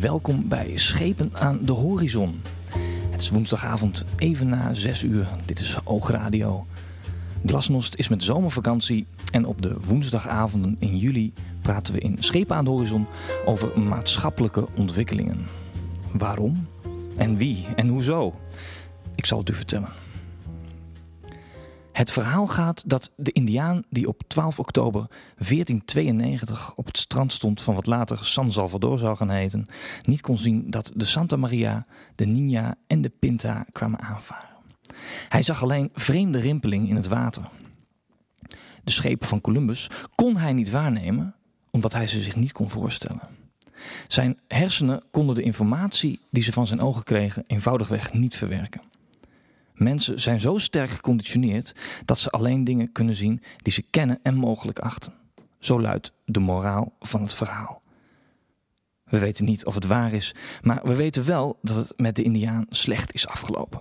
welkom bij Schepen aan de Horizon. Het is woensdagavond even na 6 uur. Dit is Oogradio. Glasnost is met zomervakantie en op de woensdagavonden in juli praten we in Schepen aan de Horizon over maatschappelijke ontwikkelingen. Waarom? En wie? En hoezo? Ik zal het u vertellen. Het verhaal gaat dat de Indiaan die op 12 oktober 1492 op het strand stond van wat later San Salvador zou gaan heten, niet kon zien dat de Santa Maria, de Nina en de Pinta kwamen aanvaren. Hij zag alleen vreemde rimpeling in het water. De schepen van Columbus kon hij niet waarnemen, omdat hij ze zich niet kon voorstellen. Zijn hersenen konden de informatie die ze van zijn ogen kregen eenvoudigweg niet verwerken. Mensen zijn zo sterk geconditioneerd dat ze alleen dingen kunnen zien die ze kennen en mogelijk achten. Zo luidt de moraal van het verhaal. We weten niet of het waar is, maar we weten wel dat het met de Indiaan slecht is afgelopen.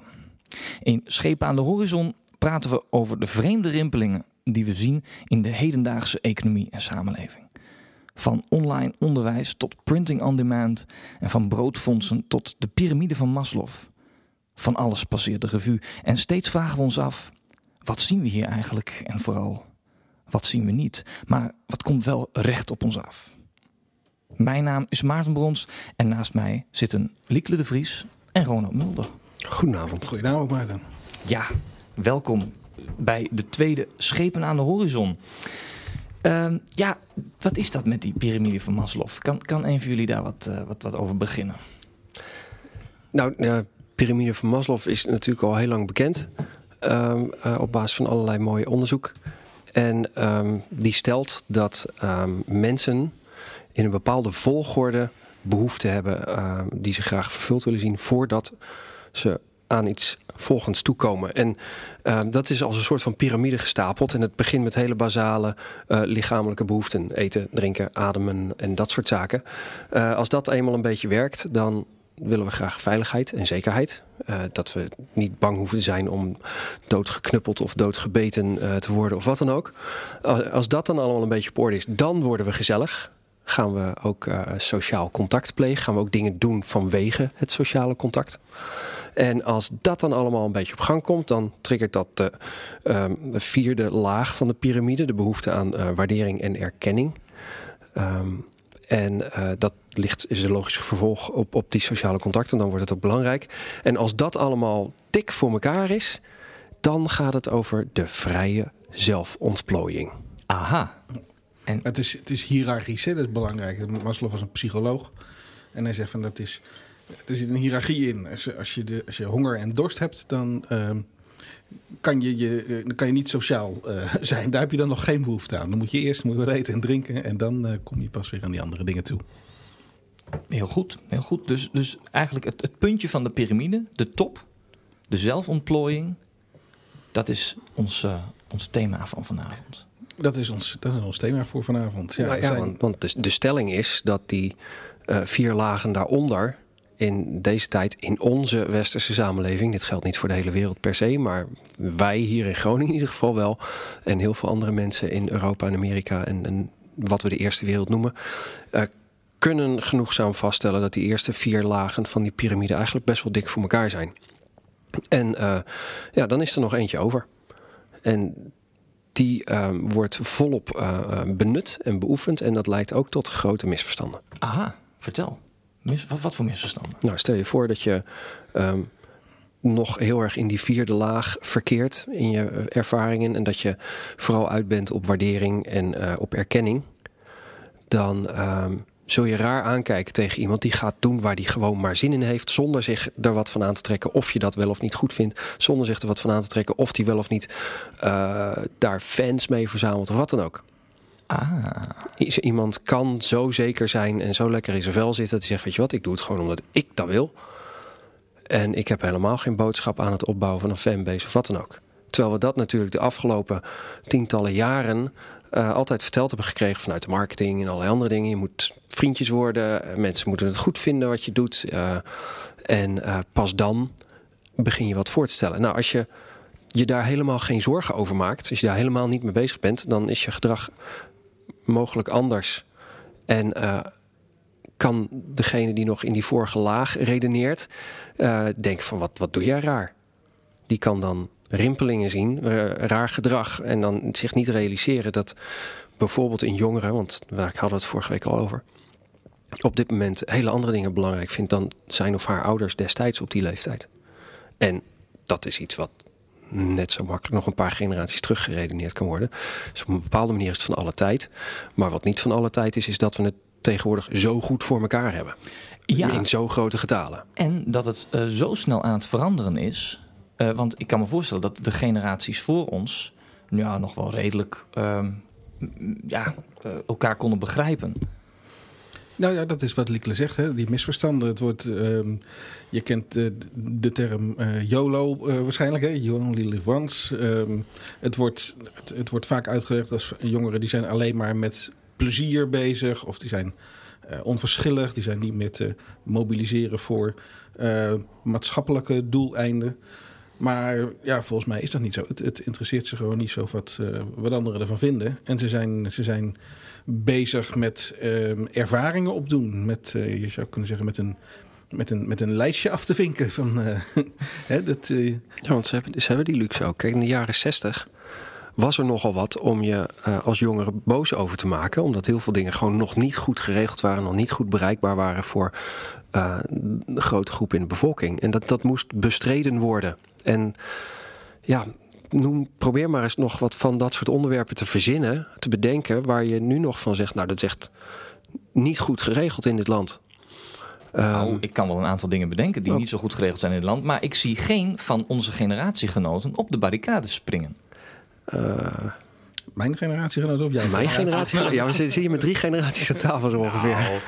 In Schepen aan de Horizon praten we over de vreemde rimpelingen die we zien in de hedendaagse economie en samenleving. Van online onderwijs tot printing on demand en van broodfondsen tot de piramide van Maslow. Van alles passeert de revue en steeds vragen we ons af: wat zien we hier eigenlijk en vooral wat zien we niet? Maar wat komt wel recht op ons af? Mijn naam is Maarten Brons en naast mij zitten Liekle de Vries en Ronald Mulder. Goedenavond. Goedenavond, Maarten. Ja, welkom bij de tweede Schepen aan de Horizon. Ehm, ja, wat is dat met die piramide van Maslow? Kan, kan een van jullie daar wat, eh, wat, wat over beginnen? Nou, de piramide van Maslow is natuurlijk al heel lang bekend. ehm, eh, op basis van allerlei mooi onderzoek. En ehm, die stelt dat ehm, mensen in een bepaalde volgorde behoefte hebben die ze graag vervuld willen zien voordat ze aan iets volgens toekomen. En dat is als een soort van piramide gestapeld. En het begint met hele basale eh, lichamelijke behoeften. Eten, drinken, ademen en dat soort zaken. Eh, als dat eenmaal een beetje werkt, dan willen we graag veiligheid en zekerheid. Eh, dat we niet bang hoeven te zijn om doodgeknuppeld of doodgebeten eh, te worden of wat dan ook. Als, dat dan allemaal een beetje op orde is, dan worden we gezellig. Gaan we ook eh, sociaal contact plegen? Gaan we ook dingen doen vanwege het sociale contact? En als dat dan allemaal een beetje op gang komt, dan triggert dat de ehm, vierde laag van de piramide, de behoefte aan waardering en erkenning. Ehm, en eh, dat ligt, is een logisch vervolg op, op die sociale contacten. Dan wordt het ook belangrijk. En als dat allemaal tik voor elkaar is, dan gaat het over de vrije zelfontplooiing. Aha. En Het is, het is hiërarchisch, hè? dat is belangrijk. Maslow was een psycholoog. En hij zegt van dat is. Er zit een hiërarchie in. Als, als, je, de, als je honger en dorst hebt, dan, ehm, kan, je, je, eh, dan kan je niet sociaal eh, zijn. Daar heb je dan nog geen behoefte aan. Dan moet je eerst moet je wat eten en drinken. En dan eh, kom je pas weer aan die andere dingen toe. heel goed, heel goed. Dus, dus eigenlijk het, het puntje van de piramide, de top, de zelfontplooiing, dat is ons, ons thema van vanavond. Dat is ons, dat is ons thema voor vanavond. Ja, Ja, ja, zijn- want, want de, de stelling is dat die eh, vier lagen daaronder in deze tijd in onze westerse samenleving, dit geldt niet voor de hele wereld per se, maar wij hier in Groningen in ieder geval wel, en heel veel andere mensen in Europa en Amerika en, en wat we de eerste wereld noemen, kunnen genoegzaam vaststellen dat die eerste vier lagen van die piramide eigenlijk best wel dik voor elkaar zijn. En eh, ja, dan is er nog eentje over. En die eh, wordt volop eh, eh, benut en beoefend. En dat leidt ook tot grote misverstanden. Aha, vertel. Mis, wat, wat voor misverstanden? Nou, stel je voor dat je ehm, nog heel erg in die vierde laag verkeert in je ervaringen. En dat je vooral uit bent op waardering en eh, op erkenning. Dan ehm, zul je raar aankijken tegen iemand die gaat doen waar die gewoon maar zin in heeft. Zonder zich er wat van aan te trekken of je dat wel of niet goed vindt. Zonder zich er wat van aan te trekken of die wel of niet eh, daar fans mee verzamelt of wat dan ook. Ah, Iemand kan zo zeker zijn en zo lekker in zijn vel zitten. Dat hij zegt, weet je wat, ik doe het gewoon omdat ik dat wil. En ik heb helemaal geen boodschap aan het opbouwen van een fanbase of wat dan ook. Terwijl we dat natuurlijk de afgelopen tientallen jaren eh, altijd verteld hebben gekregen vanuit de marketing en allerlei andere dingen. Je moet vriendjes worden, eh, mensen moeten het goed vinden wat je doet. eh, en pas dan begin je wat voor te stellen. Nou, als je je daar helemaal geen zorgen over maakt, als je daar helemaal niet mee bezig bent, dan is je gedrag mogelijk anders. En eh, kan degene die nog in die vorige laag redeneert, uh, denken van wat, wat doe jij raar? Die kan dan rimpelingen zien, uh, raar gedrag. En dan zich niet realiseren dat bijvoorbeeld in jongeren, want ik had het vorige week al over, op dit moment hele andere dingen belangrijk vindt dan zijn of haar ouders destijds op die leeftijd. En dat is iets wat net zo makkelijk nog een paar generaties teruggeredeneerd kan worden. Dus op een bepaalde manier is het van alle tijd. Maar wat niet van alle tijd is, is dat we het tegenwoordig zo goed voor elkaar hebben. Ja. In zo grote getalen. En dat het uh, zo snel aan het veranderen is. Uh, want ik kan me voorstellen dat de generaties voor ons ja, nog wel redelijk uh, ja, uh, elkaar konden begrijpen. Nou ja, dat is wat Likle zegt, hè? die misverstanden. Het wordt, uh, je kent de, term uh, YOLO uh, waarschijnlijk, hè? You only live once. Um, het, wordt, het, wordt vaak uitgelegd als jongeren die zijn alleen maar met plezier bezig. Of die zijn onverschillig, die zijn niet met mobiliseren voor maatschappelijke doeleinden. Maar ja, volgens mij is dat niet zo. Het, het interesseert ze gewoon niet zo wat, wat anderen ervan vinden. En ze zijn, ze zijn bezig met uh, ervaringen opdoen. Met, uh, je zou kunnen zeggen, met een, met een, met een lijstje af te vinken. Van, uh, hè, dat, uh... Ja, want ze hebben, hebben die luxe ook. Kijk, in de jaren zestig was er nogal wat om je als jongere boos over te maken. Omdat heel veel dingen gewoon nog niet goed geregeld waren, nog niet goed bereikbaar waren voor een grote groep in de bevolking. En dat, dat moest bestreden worden. En ja, probeer maar eens nog wat van dat soort onderwerpen te verzinnen, te bedenken, waar je nu nog van zegt, nou dat is echt niet goed geregeld in dit land. Nou, ik kan wel een aantal dingen bedenken die niet zo goed geregeld zijn in het land, maar ik zie geen van onze generatiegenoten op de barricades springen. Uh, mijn generatiegenoot of jij? Mijn generatie? Ja, we zitten hier met drie generaties aan tafel zo ongeveer. Nou,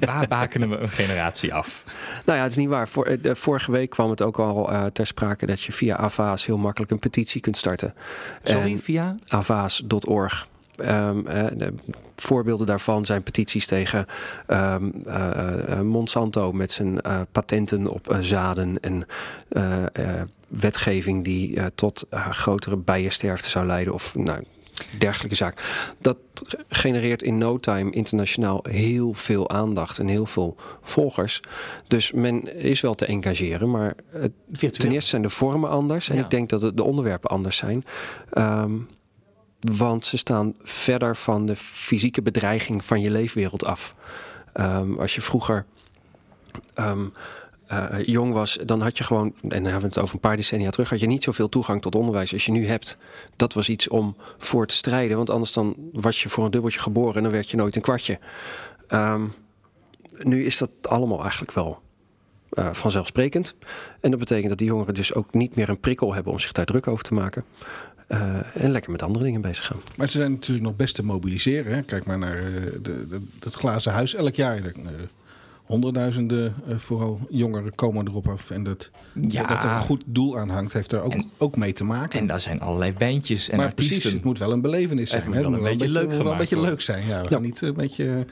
waar bakenen we een generatie af? Nou ja, het is niet waar. Voor, eh, de, vorige week kwam het ook al uh, ter sprake dat je via Avaas heel makkelijk een petitie kunt starten. Sorry, en via? Avaas.org. Um, uh, de voorbeelden daarvan zijn petities tegen um, uh, Monsanto met zijn patenten op zaden en wetgeving die tot grotere bijensterfte zou leiden. Of nou, dergelijke zaak. Dat genereert in no time internationaal heel veel aandacht en heel veel volgers. Dus men is wel te engageren, maar het, ten eerste zijn de vormen anders. En ik denk dat de onderwerpen anders zijn. Um, want ze staan verder van de fysieke bedreiging van je leefwereld af. Um, als je vroeger um, uh, jong was, dan had je gewoon, en dan hebben we het over een paar decennia terug, had je niet zoveel toegang tot onderwijs als je nu hebt. Dat was iets om voor te strijden, want anders dan was je voor een dubbeltje geboren en dan werd je nooit een kwartje. Um, nu is dat allemaal eigenlijk wel uh, vanzelfsprekend. En dat betekent dat die jongeren dus ook niet meer een prikkel hebben om zich daar druk over te maken. Uh, en lekker met andere dingen bezig gaan. Maar ze zijn natuurlijk nog best te mobiliseren. Hè? Kijk maar naar de, de, het glazen huis elk jaar honderdduizenden, uh, vooral jongeren, komen erop af. En dat, ja. dat er een goed doel aan hangt, heeft er ook, ook mee te maken. En daar zijn allerlei bandjes en maar artiesten. Precies, het moet wel een belevenis zijn. Het moet wel een, beetje, leuk wel een beetje leuk zijn. Ja, we gaan niet een beetje, een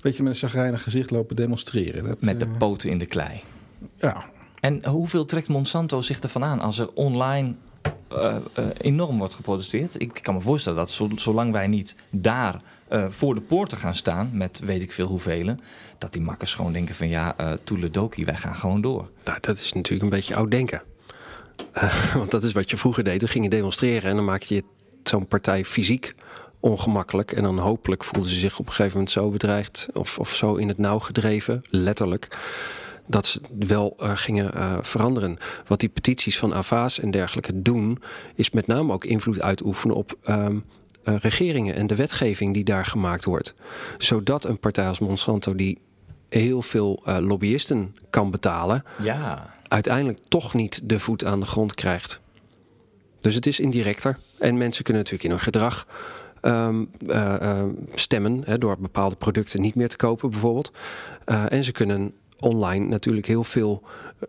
beetje met een chagrijnig gezicht lopen demonstreren. Dat, met de poten in de klei. Ja. En hoeveel trekt Monsanto zich ervan aan als er online uh, enorm wordt geprotesteerd. Ik kan me voorstellen dat zolang wij niet daar uh, voor de poorten gaan staan, met weet ik veel hoeveel, dat die makkers gewoon denken van ja, uh, toeledoki, wij gaan gewoon door. Nou, dat is natuurlijk een beetje oud denken. Want dat is wat je vroeger deed. Dan ging je demonstreren en dan maakte je zo'n partij fysiek ongemakkelijk. En dan hopelijk voelden ze zich op een gegeven moment zo bedreigd of, of zo in het nauw gedreven, letterlijk dat ze wel uh, gingen uh, veranderen. Wat die petities van Avaas en dergelijke doen, is met name ook invloed uitoefenen op um, uh, regeringen en de wetgeving die daar gemaakt wordt. Zodat een partij als Monsanto, die heel veel lobbyisten kan betalen, ja. uiteindelijk toch niet de voet aan de grond krijgt. Dus het is indirecter. En mensen kunnen natuurlijk in hun gedrag um, uh, uh, stemmen hè, door bepaalde producten niet meer te kopen, bijvoorbeeld. Uh, en ze kunnen online natuurlijk heel veel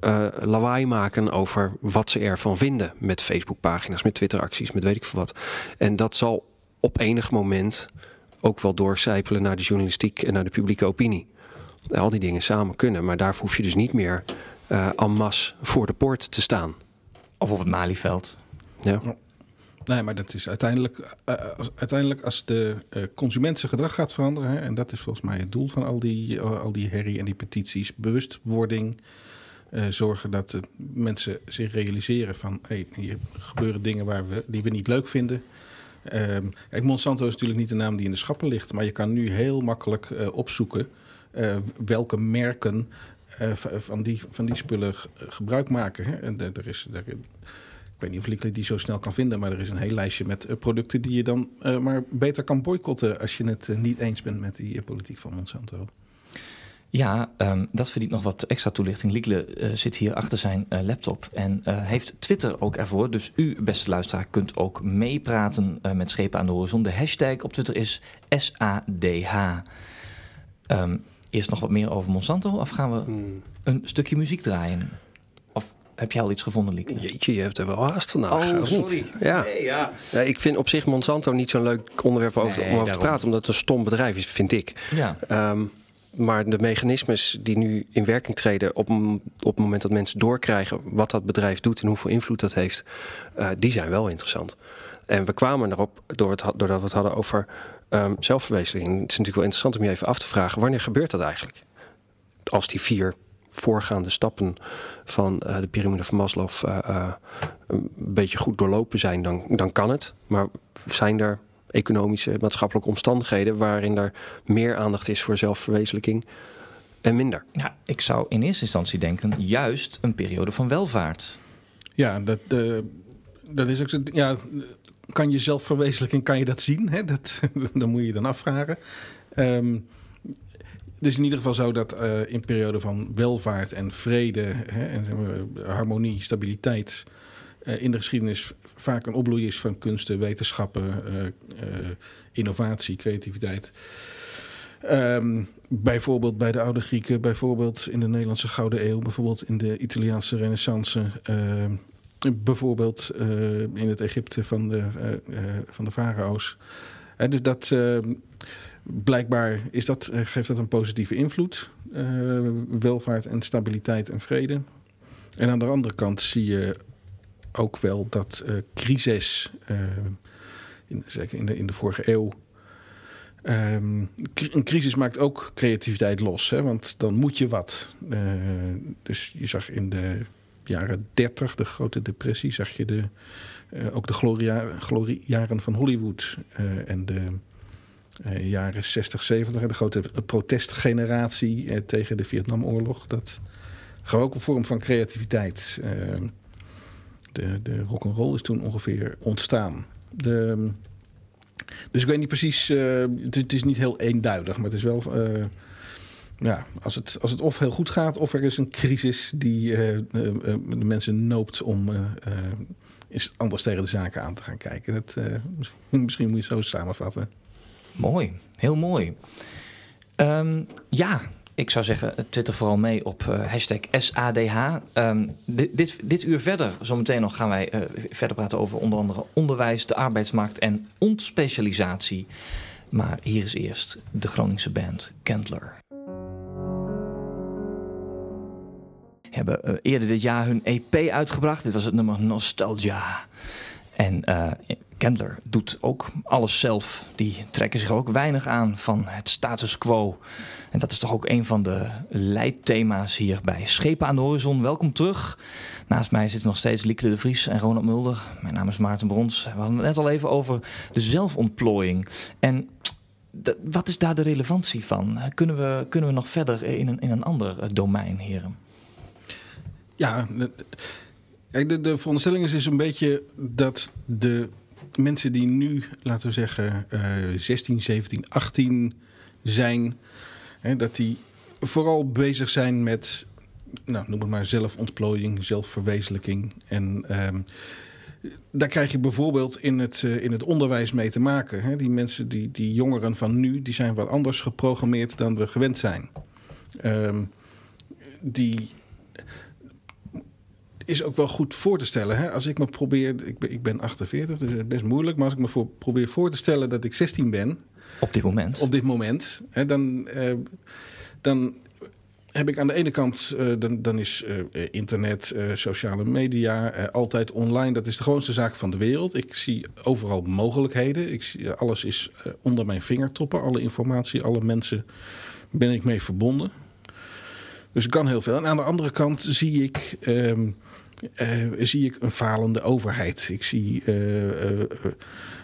uh, lawaai maken over wat ze ervan vinden. Met Facebookpagina's, met Twitteracties, met weet ik veel wat. En dat zal op enig moment ook wel doorcijpelen naar de journalistiek en naar de publieke opinie. Al die dingen samen kunnen, maar daarvoor hoef je dus niet meer uh, en masse voor de poort te staan. Of op het Malieveld. Ja. Nee, maar dat is uiteindelijk, uh, als, uiteindelijk als de uh, consument zijn gedrag gaat veranderen, hè, en dat is volgens mij het doel van al die, al die herrie en die petities, bewustwording, zorgen dat mensen zich realiseren van hey, hier gebeuren dingen waar we, die we niet leuk vinden. Kijk, Monsanto is natuurlijk niet de naam die in de schappen ligt, maar je kan nu heel makkelijk opzoeken welke merken van, die, van die spullen gebruik maken. Hè. En er is, er, weet niet of Liekle die zo snel kan vinden, maar er is een heel lijstje met uh, producten die je dan uh, maar beter kan boycotten als je het uh, niet eens bent met die politiek van Monsanto. Ja, um, dat verdient nog wat extra toelichting. Liekle zit hier achter zijn laptop en heeft Twitter ook ervoor. Dus u, beste luisteraar, kunt ook meepraten met Schepen aan de Horizon. De hashtag op Twitter is SADH. Um, eerst nog wat meer over Monsanto of gaan we hmm. een stukje muziek draaien? Heb jij al iets gevonden, Lieke? Jeetje, je hebt er wel haast vandaag. Oh, sorry. Ja. Nee, ja. ja. Ik vind op zich Monsanto niet zo'n leuk onderwerp over, om over te praten. Omdat het een stom bedrijf is, vind ik. Ja. Um, maar de mechanismes die nu in werking treden op, op het moment dat mensen doorkrijgen wat dat bedrijf doet en hoeveel invloed dat heeft, uh, die zijn wel interessant. En we kwamen erop door het, doordat we het hadden over um, zelfverwezenlijking. Het is natuurlijk wel interessant om je even af te vragen, wanneer gebeurt dat eigenlijk? Als die vier voorgaande stappen van uh, de piramide van Maslow uh, uh, een beetje goed doorlopen zijn, dan, dan kan het. Maar zijn er economische, maatschappelijke omstandigheden waarin er meer aandacht is voor zelfverwezenlijking en minder? Ja, ik zou in eerste instantie denken, juist een periode van welvaart. Ja, dat, dat is ook. Ja, kan je zelfverwezenlijking, kan je dat zien? Hè? Dat, dan moet je dan afvragen. Um, het is in ieder geval zo dat uh, in periode van welvaart en vrede hè, en maar, harmonie, stabiliteit uh, in de geschiedenis vaak een opbloei is van kunsten, wetenschappen, innovatie, creativiteit. Um, bijvoorbeeld bij de oude Grieken, bijvoorbeeld in de Nederlandse Gouden Eeuw, bijvoorbeeld in de Italiaanse Renaissance, ehm, bijvoorbeeld in het Egypte van de, van de farao's. dus dat ehm, blijkbaar is dat, eh, geeft dat een positieve invloed. Uh, welvaart en stabiliteit en vrede. En aan de andere kant zie je ook wel dat uh, crisis, in, zeker in de, in de vorige eeuw, um, een crisis maakt ook creativiteit los. Hè? Want dan moet je wat. dus je zag in de jaren 30, de grote depressie, zag je de, ook de gloriejaren van Hollywood en de uh, jaren 60, 70, de grote protestgeneratie uh, tegen de Vietnamoorlog. Dat gaf ook een vorm van creativiteit. Uh, de, de rock'n'roll is toen ongeveer ontstaan. De, dus ik weet niet precies, het, het, is niet heel eenduidig, maar het is wel. ja, als het, als het of heel goed gaat, of er is een crisis die de mensen noopt om eens anders tegen de zaken aan te gaan kijken. Dat, misschien moet je het zo samenvatten. Mooi, heel mooi. Um, ja, ik zou zeggen, twitter vooral mee op uh, hashtag SADH. Ehm, dit, dit, uur verder, zometeen nog gaan wij uh, verder praten over onder andere onderwijs, de arbeidsmarkt en ontspecialisatie. Maar hier is eerst de Groningse band Kentler. Hebben uh, eerder dit jaar hun EP uitgebracht. Dit was het nummer Nostalgia. En Kendler doet ook alles zelf. Die trekken zich ook weinig aan van het status quo. En dat is toch ook een van de leidthema's hier bij Schepen aan de Horizon. Welkom terug. Naast mij zitten nog steeds Lieke de Vries en Ronald Mulder. Mijn naam is Maarten Brons. We hadden het net al even over de zelfontplooiing. En wat is daar de relevantie van? Kunnen we, kunnen we nog verder in een, in een ander eh, domein, heren? Ja, Kijk, de, de veronderstelling is dus een beetje dat de mensen die nu, laten we zeggen, uh, 16, 17, 18 zijn, hè, dat die vooral bezig zijn met, nou, noem het maar zelfontplooiing, zelfverwezenlijking. En um, daar krijg je bijvoorbeeld in het, uh, in het onderwijs mee te maken. Hè. Die mensen, die, die jongeren van nu, die zijn wat anders geprogrammeerd dan we gewend zijn. Um, die is ook wel goed voor te stellen. Hè? Als ik me probeer, ik ben, ik ben 48, dus het is best moeilijk. Maar als ik me voor, probeer voor te stellen dat ik 16 ben. Op dit moment. Op dit moment. Hè, dan, uh, dan heb ik aan de ene kant, uh, dan, dan is uh, internet, uh, sociale media, altijd online. Dat is de grootste zaak van de wereld. Ik zie overal mogelijkheden. Ik zie, alles is onder mijn vingertoppen. Alle informatie, alle mensen ben ik mee verbonden. Dus ik kan heel veel. En aan de andere kant zie ik, ehm, zie ik een falende overheid. Ik zie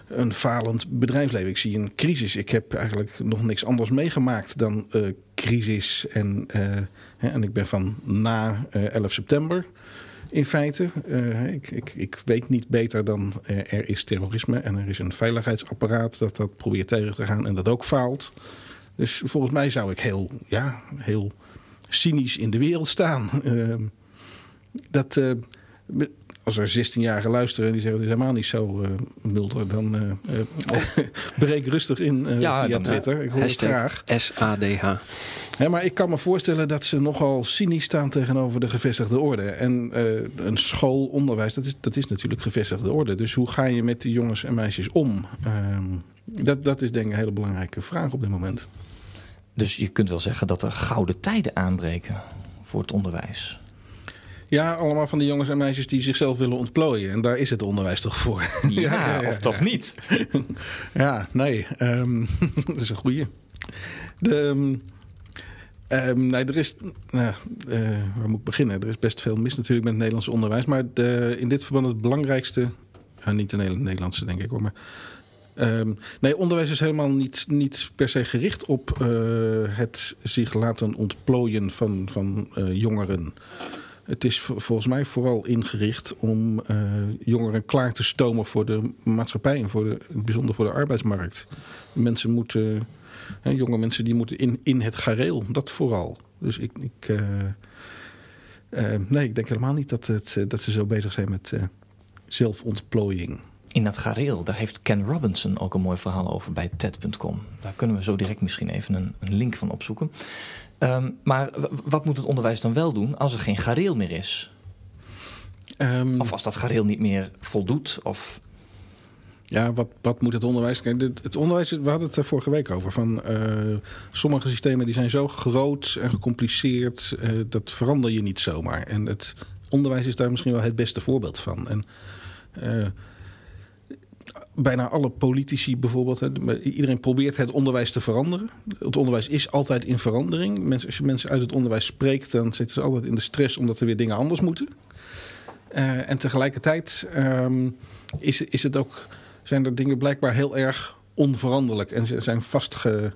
een falend bedrijfsleven. Ik zie een crisis. Ik heb eigenlijk nog niks anders meegemaakt dan crisis. En, hè, en ik ben van na uh, 11 september in feite. Ik, ik, ik weet niet beter dan er is terrorisme en er is een veiligheidsapparaat dat dat probeert tegen te gaan en dat ook faalt. Dus volgens mij zou ik heel, ja, heel cynisch in de wereld staan. Ehm, dat als er 16-jarigen luisteren en die zeggen het is helemaal niet zo uh, mulder, dan uh, uh, breek rustig in ja, via dan, Twitter. Ik hoor het graag. SADH. Ja, maar ik kan me voorstellen dat ze nogal cynisch staan tegenover de gevestigde orde. En een schoolonderwijs, dat is, dat is natuurlijk gevestigde orde. Dus hoe ga je met die jongens en meisjes om? Ehm, dat, dat is denk ik een hele belangrijke vraag op dit moment. Dus je kunt wel zeggen dat er gouden tijden aanbreken voor het onderwijs. Ja, allemaal van die jongens en meisjes die zichzelf willen ontplooien. En daar is het onderwijs toch voor. Ja, ja, ja of toch niet? ja, nee. Um, dat is een goeie. De, um, nee, er is... Nou, uh, waar moet ik beginnen? Er is best veel mis natuurlijk met het Nederlandse onderwijs. Maar de, in dit verband het belangrijkste... Uh, niet de Nederlandse, denk ik hoor, maar... Um, nee, onderwijs is helemaal niet, niet per se gericht op uh, het zich laten ontplooien van, van uh, jongeren. Het is volgens mij vooral ingericht om uh, jongeren klaar te stomen voor de maatschappij en voor de, bijzonder voor de arbeidsmarkt. Mensen moeten, jonge mensen die moeten in, in het gareel, dat vooral. Dus ik, ik nee, ik denk helemaal niet dat, het, dat ze zo bezig zijn met zelfontplooiing. In dat gareel, daar heeft Ken Robinson ook een mooi verhaal over bij TED.com. Daar kunnen we zo direct misschien even een, een link van opzoeken. Um, maar wat moet het onderwijs dan wel doen als er geen gareel meer is? Um, of als dat gareel niet meer voldoet? Of... Ja, wat, wat moet het onderwijs... Kijk, het, het onderwijs, we hadden het er vorige week over. Van, uh, sommige systemen die zijn zo groot en gecompliceerd... Uh, dat verander je niet zomaar. En het onderwijs is daar misschien wel het beste voorbeeld van. En... Uh, bijna alle politici bijvoorbeeld. Iedereen probeert het onderwijs te veranderen. Het onderwijs is altijd in verandering. Mensen, als je mensen uit het onderwijs spreekt, dan zitten ze altijd in de stress omdat er weer dingen anders moeten. Uh, en tegelijkertijd um, is, is het ook, zijn er dingen blijkbaar heel erg onveranderlijk. En ze zijn vastge,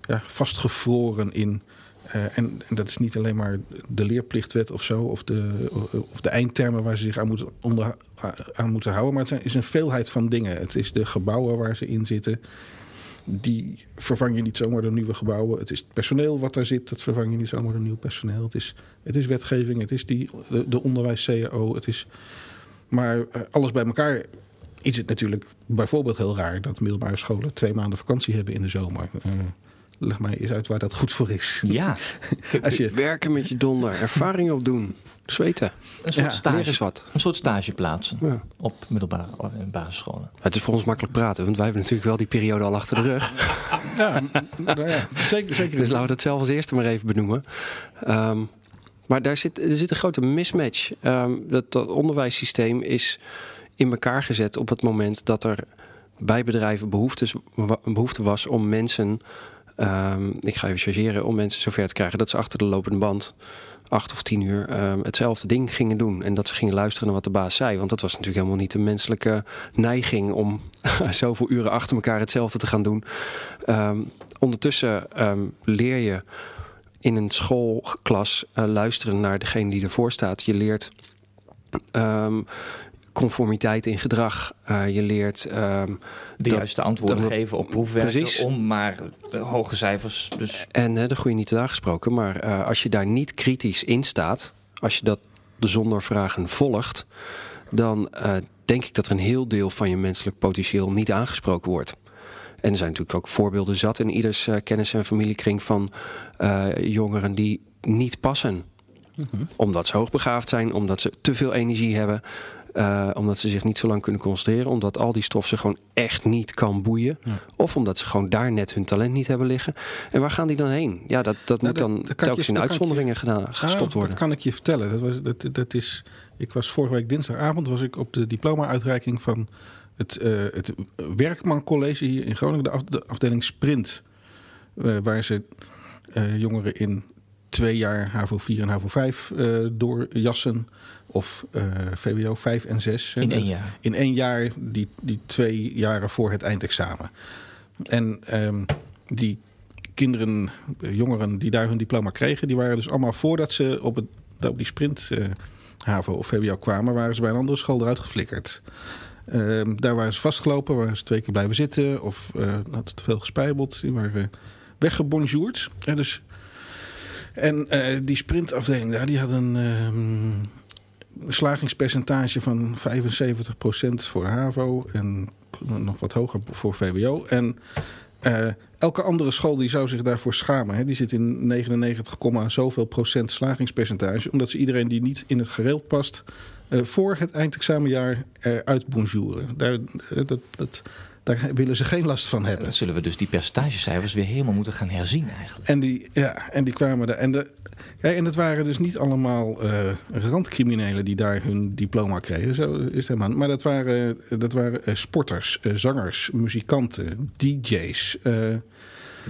ja, vastgevroren in uh, en, en, dat is niet alleen maar de leerplichtwet of zo, of de, of de eindtermen waar ze zich aan moeten, aan moeten houden. Maar het is een veelheid van dingen. Het is de gebouwen waar ze in zitten. Die vervang je niet zomaar door nieuwe gebouwen. Het is het personeel wat daar zit, dat vervang je niet zomaar door nieuw personeel. Het is, het is wetgeving, het is die, de, de onderwijs-CAO. Het is, maar uh, alles bij elkaar is het natuurlijk bijvoorbeeld heel raar dat middelbare scholen twee maanden vakantie hebben in de zomer. Uh, leg mij eens uit waar dat goed voor is. Ja. Als je... Werken met je donder, ervaring opdoen, zweten. Een soort, ja, stage, wat. Een soort stage plaatsen ja. op middelbare en basisscholen. Het is voor ons makkelijk praten, want wij hebben natuurlijk wel die periode al achter de rug. Ja, nou ja zeker, zeker. Dus laten we het zelf als eerste maar even benoemen. Um, maar daar zit, er zit een grote mismatch. Um, dat, dat onderwijssysteem is in elkaar gezet op het moment dat er bij bedrijven behoeftes, behoefte was om mensen Um, ik ga even chargeren om mensen zover te krijgen dat ze achter de lopende band acht of tien uur um, hetzelfde ding gingen doen. En dat ze gingen luisteren naar wat de baas zei. Want dat was natuurlijk helemaal niet de menselijke neiging om zoveel uren achter elkaar hetzelfde te gaan doen. Um, ondertussen leer je in een schoolklas uh, luisteren naar degene die ervoor staat. Je leert conformiteit in gedrag. Uh, je leert um, de juiste antwoorden geven op proefwerken precies. om maar hoge cijfers. Dus. En uh, de goede niet aangesproken, maar uh, als je daar niet kritisch in staat, als je dat zonder vragen volgt, dan denk ik dat er een heel deel van je menselijk potentieel niet aangesproken wordt. En er zijn natuurlijk ook voorbeelden zat in ieders kennis- en familiekring van jongeren die niet passen. Mm -hmm. Omdat ze hoogbegaafd zijn, omdat ze te veel energie hebben. Uh, omdat ze zich niet zo lang kunnen concentreren. Omdat al die stof ze gewoon echt niet kan boeien. Of omdat ze gewoon daar net hun talent niet hebben liggen. En waar gaan die dan heen? Ja, dat, dat nou, moet dan dat, telkens in uitzonderingen gedaan, gestopt worden. Dat kan ik je vertellen. Dat was, dat, dat is, ik was vorige week dinsdagavond was ik op de diploma-uitreiking van het, uh, het Werkman College hier in Groningen. De, af, de afdeling Sprint. Uh, waar ze jongeren in twee jaar HAVO 4 en HAVO 5 uh, doorjassen. Of uh, VWO 5 en 6. In één jaar. In één jaar, die, die twee jaren voor het eindexamen. En um, die kinderen, jongeren die daar hun diploma kregen, die waren dus allemaal voordat ze op, het, op die sprint uh, HAVO of VWO kwamen, waren ze bij een andere school eruit geflikkerd. Uh, daar waren ze vastgelopen, waren ze twee keer blijven zitten of uh, hadden te veel gespijbeld. Die waren weggebonjourd. En dus en uh, die sprintafdeling daar, die had een uh, slagingspercentage van 75% voor HAVO en nog wat hoger voor VWO. En uh, elke andere school die zou zich daarvoor schamen. Hè. Die zit in 99, zoveel procent slagingspercentage. Omdat ze iedereen die niet in het gereel past... voor het eindexamenjaar eruit bonjouren. Daar, dat, dat, daar willen ze geen last van hebben. Dan zullen we dus die percentagecijfers weer helemaal moeten gaan herzien eigenlijk. En die, ja, en die kwamen daar. En, de, kijk, en het waren dus niet allemaal uh, randcriminelen die daar hun diploma kregen. Zo is het helemaal. Maar dat waren, dat waren uh, sporters, uh, zangers, muzikanten, DJ's.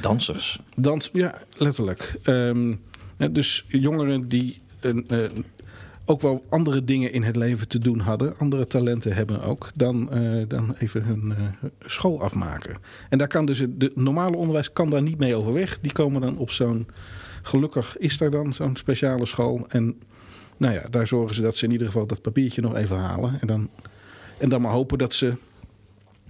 Dansers. Dans, ja, letterlijk. Um, dus jongeren die een, ook wel andere dingen in het leven te doen hadden, andere talenten hebben ook, dan, uh, dan even hun uh, school afmaken. En daar kan dus het normale onderwijs kan daar niet mee overweg. Die komen dan op zo'n, gelukkig is er dan zo'n speciale school. En nou ja, daar zorgen ze dat ze in ieder geval dat papiertje nog even halen. En dan, en dan maar hopen dat ze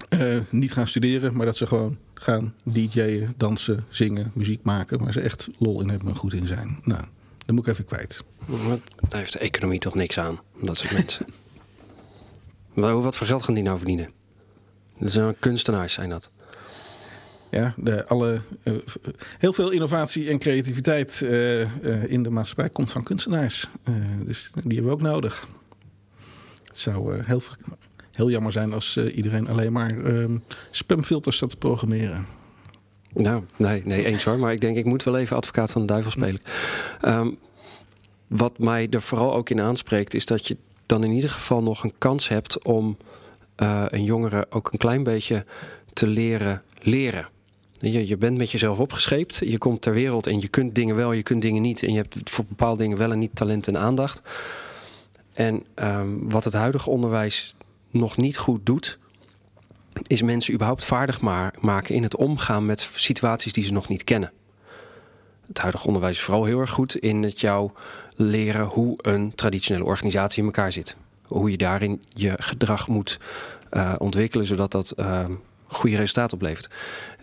uh, niet gaan studeren, maar dat ze gewoon gaan DJ'en, dansen, zingen, muziek maken. Waar ze echt lol in hebben en goed in zijn. Nou. Dan moet ik even kwijt. Daar heeft de economie toch niks aan, dat soort mensen. maar wat voor geld gaan die nou verdienen? Dat zijn kunstenaars, zijn dat. Ja, de, alle, uh, heel veel innovatie en creativiteit uh, uh, in de maatschappij komt van kunstenaars. dus die hebben we ook nodig. Het zou heel, heel jammer zijn als iedereen alleen maar spamfilters zat te programmeren. Nou, nee, nee, eens hoor. Maar ik denk, ik moet wel even advocaat van de duivel spelen. Um, wat mij er vooral ook in aanspreekt, is dat je dan in ieder geval nog een kans hebt om uh, een jongere ook een klein beetje te leren leren. Je, je bent met jezelf opgescheept, je komt ter wereld en je kunt dingen wel, je kunt dingen niet. En je hebt voor bepaalde dingen wel en niet talent en aandacht. En um, wat het huidige onderwijs nog niet goed doet, is mensen überhaupt vaardig maken in het omgaan met situaties die ze nog niet kennen. Het huidige onderwijs is vooral heel erg goed in het jou leren hoe een traditionele organisatie in elkaar zit. Hoe je daarin je gedrag moet uh, ontwikkelen, zodat dat uh, goede resultaten oplevert.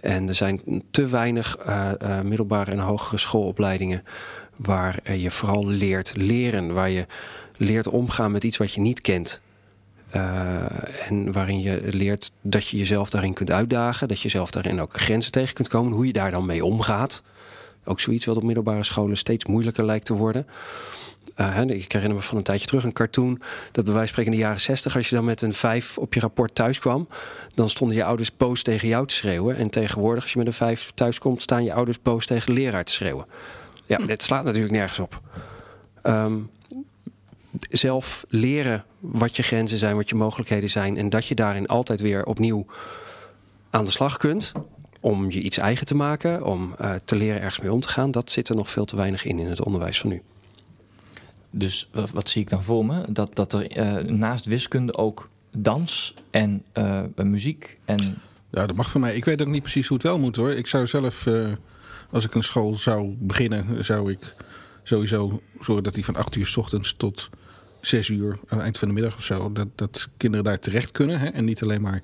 En er zijn te weinig uh, middelbare en hogere schoolopleidingen waar je vooral leert leren, waar je leert omgaan met iets wat je niet kent. Uh, en waarin je leert dat je jezelf daarin kunt uitdagen. Dat je zelf daarin ook grenzen tegen kunt komen. Hoe je daar dan mee omgaat. Ook zoiets wat op middelbare scholen steeds moeilijker lijkt te worden. Uh, ik herinner me van een tijdje terug een cartoon. Dat bij wijze van spreken in de jaren 60, als je dan met een 5 op je rapport thuis kwam, dan stonden je ouders boos tegen jou te schreeuwen. En tegenwoordig, als je met een 5 thuis komt, staan je ouders boos tegen de leraar te schreeuwen. Ja, dit slaat natuurlijk nergens op. Um, zelf leren wat je grenzen zijn, wat je mogelijkheden zijn. En dat je daarin altijd weer opnieuw aan de slag kunt. Om je iets eigen te maken, om uh, te leren ergens mee om te gaan. Dat zit er nog veel te weinig in in het onderwijs van nu. Dus wat, wat zie ik dan voor me? Dat, dat er uh, naast wiskunde ook dans en uh, muziek en... Ja, dat mag van mij. Ik weet ook niet precies hoe het wel moet hoor. Ik zou zelf, als ik een school zou beginnen, zou ik sowieso zorgen dat die van 8 uur s ochtends tot zes uur aan het eind van de middag of zo. Dat, dat kinderen daar terecht kunnen. Hè? En niet alleen maar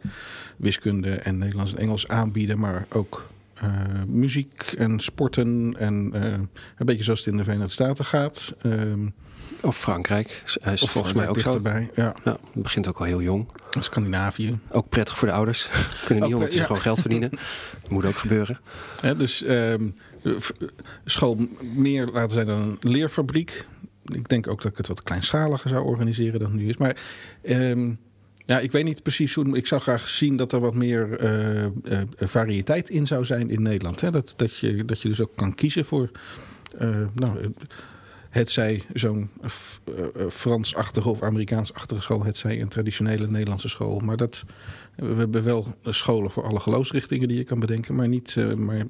wiskunde en Nederlands en Engels aanbieden, maar ook uh, muziek en sporten. En uh, een beetje zoals het in de Verenigde Staten gaat. Um, of Frankrijk is of volgens mij ook zo. Erbij, ja. ja. Het begint ook al heel jong. Scandinavië. Ook prettig voor de ouders. Kunnen niet ze ja. gewoon geld verdienen. Dat moet ook gebeuren. Ja, dus um, school meer laten zijn dan een leerfabriek ik denk ook dat ik het wat kleinschaliger zou organiseren dan nu is. Maar ehm, ja, ik weet niet precies hoe. Ik zou graag zien dat er wat meer eh, eh, variëteit in zou zijn in Nederland. Hè? Dat, dat, je, dat je dus ook kan kiezen voor. Uh, nou, het zij zo'n Frans-achtige of Amerikaans-achtige school, het zij een traditionele Nederlandse school. Maar dat, we hebben wel scholen voor alle geloofsrichtingen die je kan bedenken, maar niet. maar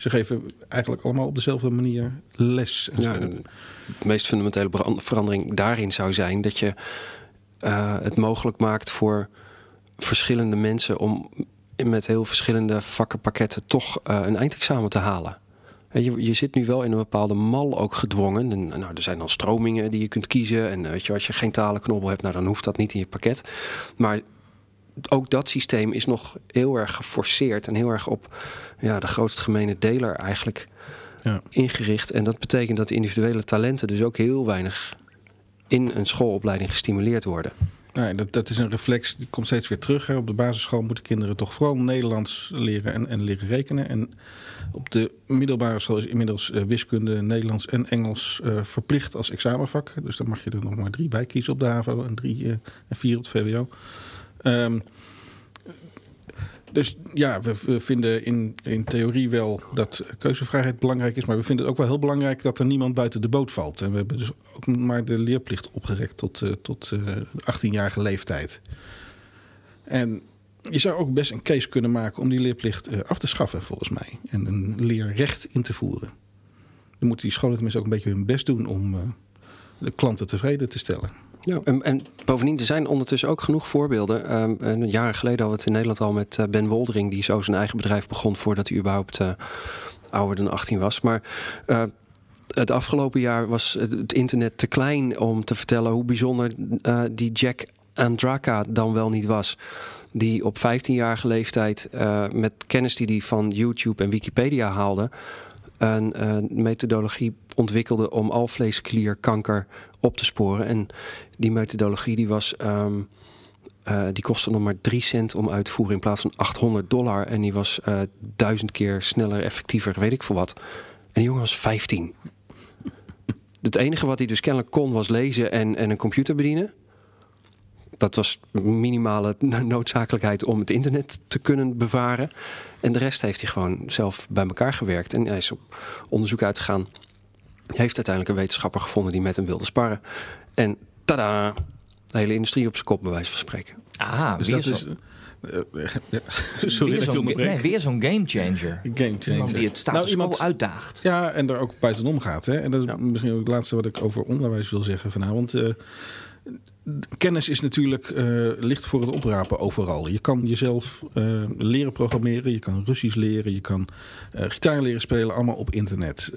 ze geven eigenlijk allemaal op dezelfde manier les. Ja, de meest fundamentele verandering daarin zou zijn dat je uh, het mogelijk maakt voor verschillende mensen om met heel verschillende vakkenpakketten toch uh, een eindexamen te halen. Je, je zit nu wel in een bepaalde mal ook gedwongen. En, nou, er zijn dan stromingen die je kunt kiezen. En weet je, als je geen talenknobbel hebt, nou, dan hoeft dat niet in je pakket. Maar ook dat systeem is nog heel erg geforceerd en heel erg op ja, de grootste gemene deler eigenlijk ja. ingericht. En dat betekent dat individuele talenten dus ook heel weinig in een schoolopleiding gestimuleerd worden. Nee, dat, dat is een reflex, die komt steeds weer terug. Hè. Op de basisschool moeten kinderen toch vooral Nederlands leren en, en leren rekenen. En op de middelbare school is inmiddels uh, wiskunde, Nederlands en Engels uh, verplicht als examenvak. Dus dan mag je er nog maar drie bij kiezen op de HAVO en drie uh, en vier op het VWO. Um, dus ja, we, vinden in, in theorie wel dat keuzevrijheid belangrijk is. Maar we vinden het ook wel heel belangrijk dat er niemand buiten de boot valt. En we hebben dus ook maar de leerplicht opgerekt tot, uh, tot uh, eh, 18-jarige leeftijd. En je zou ook best een case kunnen maken om die leerplicht uh, af te schaffen, volgens mij. En een leerrecht in te voeren. Dan moeten die scholen tenminste ook een beetje hun best doen om de klanten tevreden te stellen. Ja, en, en, bovendien, er zijn ondertussen ook genoeg voorbeelden. Um, jaren geleden hadden we het in Nederland al met uh, Ben Woldering, die zo zijn eigen bedrijf begon voordat hij überhaupt uh, ouder dan 18 was. Maar het afgelopen jaar was het internet te klein om te vertellen hoe bijzonder die Jack Andraka dan wel niet was. Die op 15-jarige leeftijd met kennis die hij van YouTube en Wikipedia haalde, een, een methodologie ontwikkelde om alvleesklierkanker op te sporen. En die methodologie die was. Um, uh, die kostte nog maar 3 cent om uit te voeren in plaats van 800 dollar. En die was uh, duizend keer sneller, effectiever, weet ik veel wat. En die jongen was 15. Het enige wat hij dus kennelijk kon was lezen en, en een computer bedienen. Dat was minimale noodzakelijkheid om het internet te kunnen bevaren. En de rest heeft hij gewoon zelf bij elkaar gewerkt. En hij is op onderzoek uitgegaan heeft uiteindelijk een wetenschapper gevonden die met hem wilde sparren. En tada, de hele industrie op zijn kop, bij wijze van spreken. Ah, dus weer zo. Uh, ja. Sorry, weer zo'n nee, weer zo'n game changer. Game changer. die het status nou, iemand, uitdaagt. Ja, en daar ook buitenom gaat. Hè? En dat is ja. misschien ook het laatste wat ik over onderwijs wil zeggen vanavond. Uh, kennis is natuurlijk uh, licht voor het oprapen overal. Je kan jezelf uh, leren programmeren, je kan Russisch leren, je kan uh, gitaar leren spelen, allemaal op internet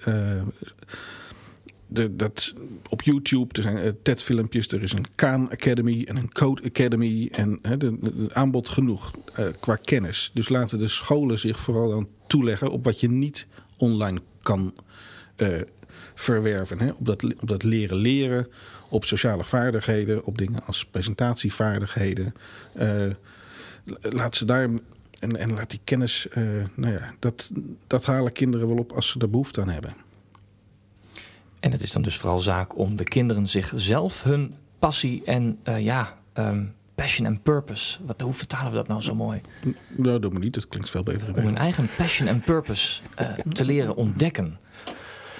dat, op YouTube, er zijn uh, TED-filmpjes, er is een Khan Academy en een Code Academy. En hè, aanbod genoeg uh, qua kennis. Dus laten de scholen zich vooral dan toeleggen op wat je niet online kan uh, verwerven. Hè? Op, dat, op dat leren leren, op sociale vaardigheden, op dingen als presentatievaardigheden. laat ze daar en, en laat die kennis, nou ja, dat, dat halen kinderen wel op als ze er behoefte aan hebben. En het is dan dus vooral zaak om de kinderen zichzelf hun passie en uh, ja, um, passion en purpose. Wat, hoe vertalen we dat nou zo mooi? Nou, doe me niet. Dat klinkt veel beter. Om hun eigen passion en purpose uh, te leren ontdekken.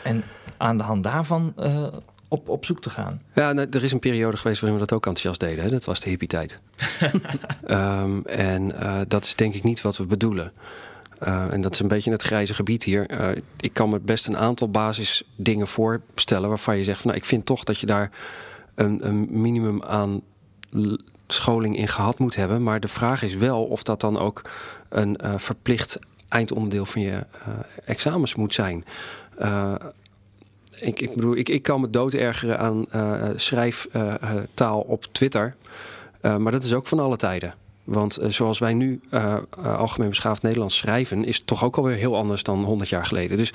En aan de hand daarvan uh, op, op zoek te gaan. Ja, nou, er is een periode geweest waarin we dat ook enthousiast deden. Hè? Dat was de hippie-tijd. um, en dat is denk ik niet wat we bedoelen. Uh, en dat is een beetje het grijze gebied hier. Uh, ik kan me best een aantal basisdingen voorstellen waarvan je zegt nou, ik vind toch dat je daar een, een minimum aan scholing in gehad moet hebben. Maar de vraag is wel of dat dan ook een uh, verplicht eindonderdeel van je examens moet zijn. ik, ik bedoel, ik, ik kan me dood ergeren aan schrijftaal op Twitter. maar dat is ook van alle tijden. Want uh, zoals wij nu uh, uh, algemeen beschaafd Nederlands schrijven, is het toch ook alweer heel anders dan 100 jaar geleden. Dus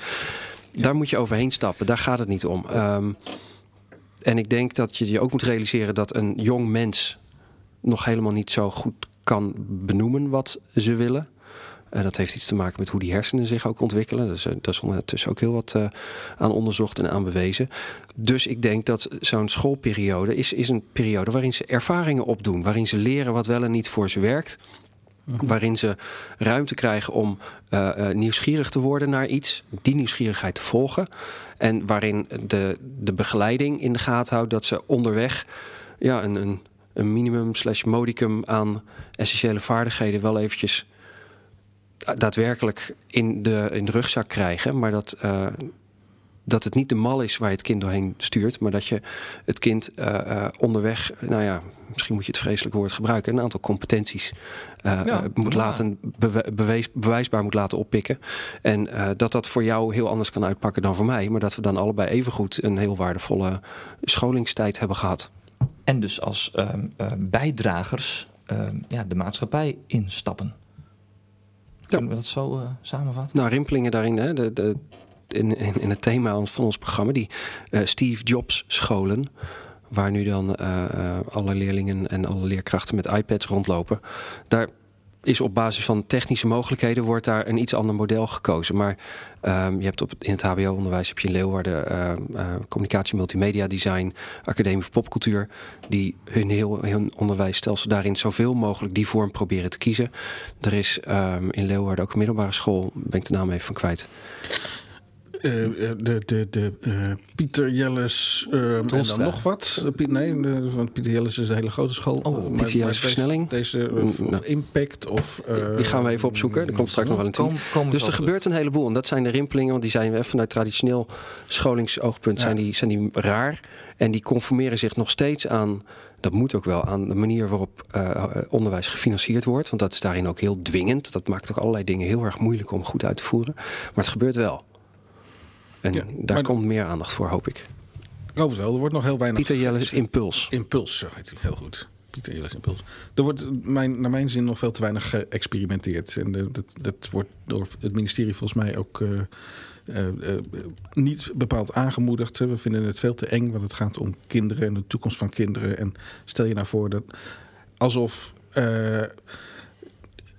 ja. daar moet je overheen stappen. Daar gaat het niet om. Um, en ik denk dat je je ook moet realiseren dat een jong mens nog helemaal niet zo goed kan benoemen wat ze willen. Uh, dat heeft iets te maken met hoe die hersenen zich ook ontwikkelen. Dus, uh, daar is ondertussen ook heel wat uh, aan onderzocht en aan bewezen. Dus ik denk dat zo'n schoolperiode is, is een periode waarin ze ervaringen opdoen. Waarin ze leren wat wel en niet voor ze werkt. Waarin ze ruimte krijgen om nieuwsgierig te worden naar iets. Die nieuwsgierigheid te volgen. En waarin de, de begeleiding in de gaten houdt dat ze onderweg ja, een, een, een minimum slash modicum aan essentiële vaardigheden wel eventjes daadwerkelijk in de, in de rugzak krijgen. Maar dat, uh, dat het niet de mal is waar je het kind doorheen stuurt. Maar dat je het kind uh, uh, onderweg, nou ja, misschien moet je het vreselijke woord gebruiken. Een aantal competenties ja, moet ja. laten, bewees, bewijsbaar moet laten oppikken. En dat dat voor jou heel anders kan uitpakken dan voor mij. Maar dat we dan allebei evengoed een heel waardevolle scholingstijd hebben gehad. En dus als uh, bijdragers ja, de maatschappij instappen. Kunnen we dat zo uh, samenvatten? Nou, rimpelingen daarin, hè, de, de, in, in, in, het thema van ons programma, die uh, Steve Jobs scholen. Waar nu dan uh, alle leerlingen en alle leerkrachten met iPads rondlopen. Daar is op basis van technische mogelijkheden wordt daar een iets ander model gekozen. Maar um, je hebt op, in het HBO-onderwijs heb je in Leeuwarden uh, uh, communicatie, multimedia design, academie voor popcultuur, die hun heel hun onderwijsstelsel daarin zoveel mogelijk die vorm proberen te kiezen. Er is um, in Leeuwarden ook een middelbare school, ben ik de naam even van kwijt. Uh, de, de, de uh, Pieter Jelles uh, en dan nog wat. Piet, nee, de, want Pieter Jelles is een hele grote school. Oh, Pieter Jelles versnelling. Deze, of, nou, of Impact of... die gaan we even opzoeken. Er komt straks nog wel een tweet. Kom, dus er gebeurt een heleboel. En dat zijn de rimpelingen. Want die zijn vanuit traditioneel scholingsoogpunt ja. zijn, die, zijn die raar. En die conformeren zich nog steeds aan... Dat moet ook wel aan de manier waarop uh, onderwijs gefinancierd wordt. Want dat is daarin ook heel dwingend. Dat maakt ook allerlei dingen heel erg moeilijk om goed uit te voeren. Maar het gebeurt wel. En ja, daar komt meer aandacht voor, hoop ik. Ik hoop het wel. Er wordt nog heel weinig... Pieter Jelles Impuls. Impuls, zo heet hij. Heel goed. Pieter Jelles Impuls. Er wordt mijn, naar mijn zin nog veel te weinig geëxperimenteerd. En de, dat, dat wordt door het ministerie volgens mij ook... Uh, uh, uh, niet bepaald aangemoedigd. We vinden het veel te eng, want het gaat om kinderen en de toekomst van kinderen. En stel je nou voor dat alsof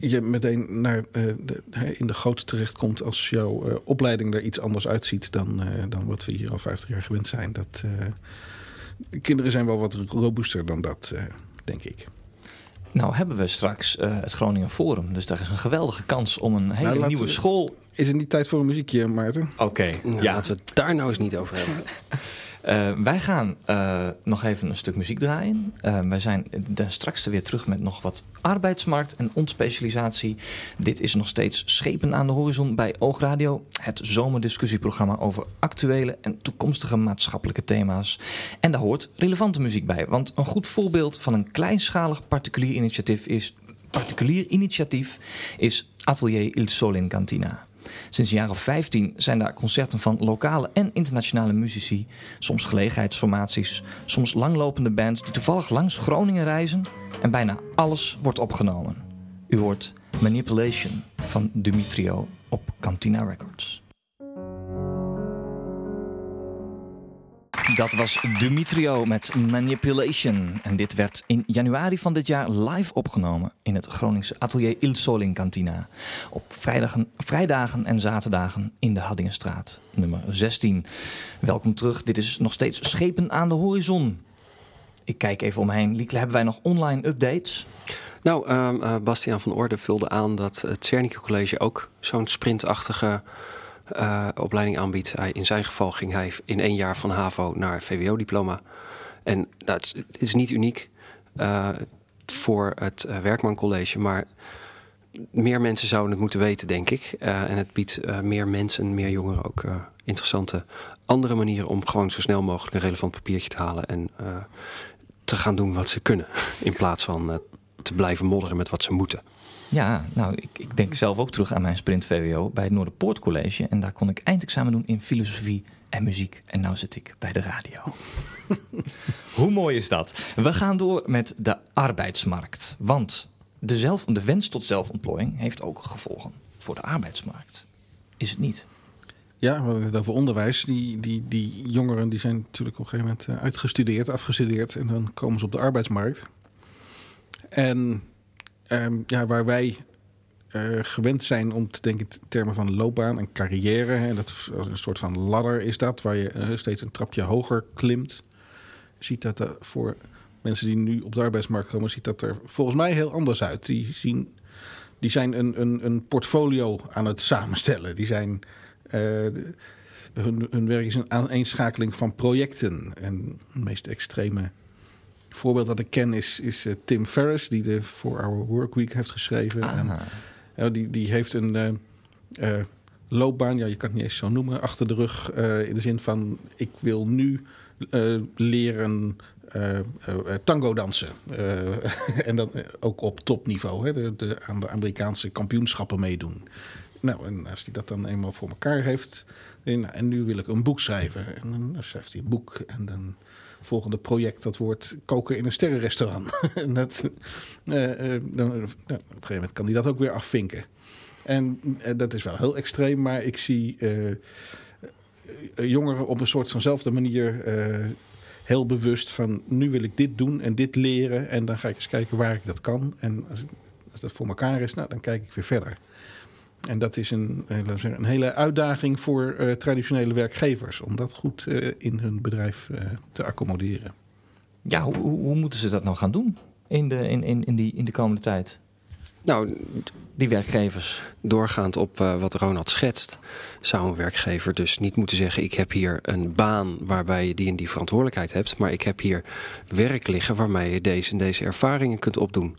je meteen naar, uh, de, in de goot terechtkomt als jouw uh, opleiding er iets anders uitziet dan, uh, dan wat we hier al 50 jaar gewend zijn. Dat, kinderen zijn wel wat robuuster dan dat, denk ik. Nou hebben we straks het Groningen Forum. Dus daar is een geweldige kans om een hele nou, nieuwe school... Is het niet tijd voor een muziekje, Maarten? Oké. Okay, nou, ja. Laten we het daar nou eens niet over hebben. Uh, wij gaan uh, nog even een stuk muziek draaien. Uh, wij zijn straks weer terug met nog wat arbeidsmarkt en ontspecialisatie. Dit is nog steeds Schepen aan de Horizon bij Oogradio. Het zomerdiscussieprogramma over actuele en toekomstige maatschappelijke thema's. En daar hoort relevante muziek bij. Want een goed voorbeeld van een kleinschalig particulier initiatief is, particulier initiatief is Atelier Il Sol in Cantina. Sinds jaar of 15 zijn daar concerten van lokale en internationale muzici, soms gelegenheidsformaties, soms langlopende bands die toevallig langs Groningen reizen en bijna alles wordt opgenomen. U hoort Manipulation van Dumitrio op Cantina Records. Dat was Dumitrio met Manipulation. En dit werd in januari van dit jaar live opgenomen in het Groningse atelier Il Sol in Cantina. Op vrijdagen, en zaterdagen in de Haddingenstraat, nummer 16. Welkom terug, dit is nog steeds Schepen aan de Horizon. Ik kijk even omheen. Liekle, hebben wij nog online updates? Nou, uh, Bastiaan van Orde vulde aan dat het Cernicke College ook zo'n sprintachtige uh, opleiding aanbiedt. Hij, in zijn geval ging hij in één jaar van HAVO naar VWO-diploma. En nou, het, is, niet uniek uh, voor het uh, Werkman College, maar meer mensen zouden het moeten weten, denk ik. en het biedt meer mensen, meer jongeren ook interessante andere manieren om gewoon zo snel mogelijk een relevant papiertje te halen en te gaan doen wat ze kunnen. In plaats van te blijven modderen met wat ze moeten. Ja, nou, ik, ik, denk zelf ook terug aan mijn sprint VWO bij het Noorderpoort College. En daar kon ik eindexamen doen in filosofie en muziek. En nu zit ik bij de radio. Hoe mooi is dat? We gaan door met de arbeidsmarkt. Want de, zelf, de wens tot zelfontplooiing heeft ook gevolgen voor de arbeidsmarkt. Is het niet? Ja, we hadden het over onderwijs. Die, die, die jongeren die zijn natuurlijk op een gegeven moment eh, uitgestudeerd, afgestudeerd. En dan komen ze op de arbeidsmarkt. En Um, ja, waar wij eh, gewend zijn om te denken in termen van loopbaan en carrière. Hè. Dat een soort van ladder is dat, waar je eh, steeds een trapje hoger klimt. Ziet dat er voor mensen die nu op de arbeidsmarkt komen, ziet dat er volgens mij heel anders uit. Die, zien, die zijn een, een, een portfolio aan het samenstellen. Die zijn, eh, de- hun, hun werk is een aaneenschakeling van projecten. En het meest extreme voorbeeld dat ik ken is, is eh, Tim Ferriss, die de For Our Workweek heeft geschreven. En, ja, die, die heeft een eh, eh, loopbaan, ja, je kan het niet eens zo noemen, achter de rug. eh, in de zin van, ik wil nu eh, leren eh, eh, tango dansen. Eh, en dan ook op topniveau, hè, de, de, aan de Amerikaanse kampioenschappen meedoen. Nou, en als hij dat dan eenmaal voor elkaar heeft... eh, nou, en nu wil ik een boek schrijven. En dan schrijft hij een boek. En dan volgende project, dat wordt koken in een sterrenrestaurant. en dat, eh, eh, dan, nou, op een gegeven moment kan hij dat ook weer afvinken. En eh, dat is wel heel extreem, maar ik zie eh, eh, jongeren op een soort vanzelfde manier eh, heel bewust van nu wil ik dit doen en dit leren en dan ga ik eens kijken waar ik dat kan. En als, als dat voor elkaar is, nou, dan kijk ik weer verder. En dat is een, eh, laten we zeggen, een hele uitdaging voor eh, traditionele werkgevers om dat goed eh, in hun bedrijf eh, te accommoderen. Ja, hoe, hoe hoe moeten ze dat nou gaan doen in de, in, in, in, die, in de komende tijd? Nou, Die werkgevers. doorgaand op eh, wat Ronald schetst, zou een werkgever dus niet moeten zeggen: Ik heb hier een baan waarbij je die en die verantwoordelijkheid hebt, maar ik heb hier werk liggen waarmee je deze en deze ervaringen kunt opdoen.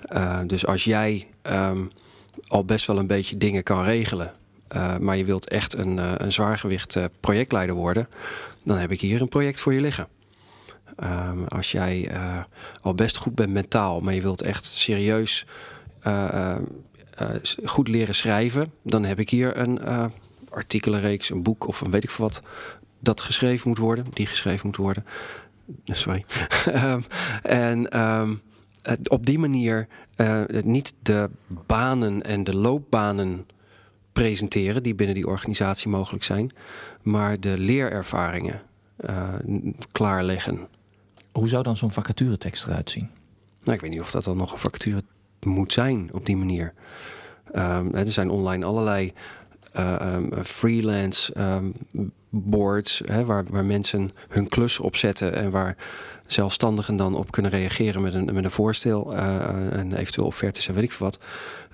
Eh, dus als jij ehm, al best wel een beetje dingen kan regelen, eh, maar je wilt echt een, eh, een zwaargewicht eh, projectleider worden, dan heb ik hier een project voor je liggen. Ehm, als jij al best goed bent mentaal, maar je wilt echt serieus goed leren schrijven, dan heb ik hier een artikelenreeks, een boek of een weet ik veel wat dat geschreven moet worden, die geschreven moet worden. Sorry. Ehm, en ehm, op die manier eh, niet de banen en de loopbanen presenteren die binnen die organisatie mogelijk zijn, maar de leerervaringen eh, klaarleggen. Hoe zou dan zo'n vacaturetekst eruit zien? Nou, ik weet niet of dat dan nog een vacature moet zijn op die manier. Ehm, er zijn online allerlei eh, ehm, freelance ehm, boards hè, waar, waar mensen hun klus op zetten en waar zelfstandigen dan op kunnen reageren met een, met een voorstel eh, en eventueel offertes en weet ik veel wat.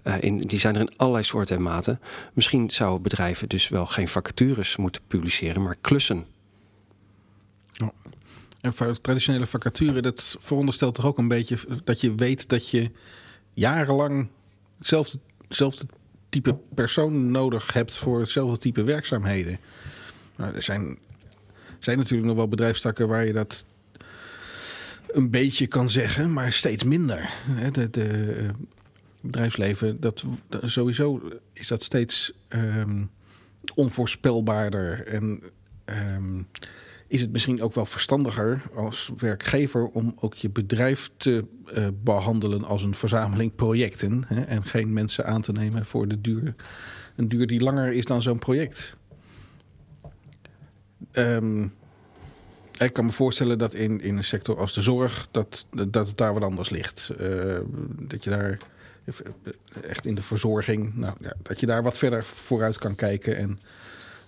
Eh, in, die zijn er in allerlei soorten en maten. Misschien zouden bedrijven dus wel geen vacatures moeten publiceren, maar klussen. En voor traditionele vacature, dat veronderstelt toch ook een beetje dat je weet dat je jarenlang hetzelfde, hetzelfde type persoon nodig hebt voor hetzelfde type werkzaamheden. Nou, er zijn, zijn natuurlijk nog wel bedrijfstakken waar je dat een beetje kan zeggen, maar steeds minder. De, eh, bedrijfsleven, dat, dat- sowieso is dat steeds ehm, onvoorspelbaarder. En ehm, is het misschien ook wel verstandiger als werkgever om ook je bedrijf te eh, behandelen als een verzameling projecten. Hè, en geen mensen aan te nemen voor de duur, een duur die langer is dan zo'n project. Ehm, ik kan me voorstellen dat in, in een sector als de zorg, dat, dat het daar wat anders ligt. Eh, dat je daar echt in de verzorging, nou, ja, dat je daar wat verder vooruit kan kijken. En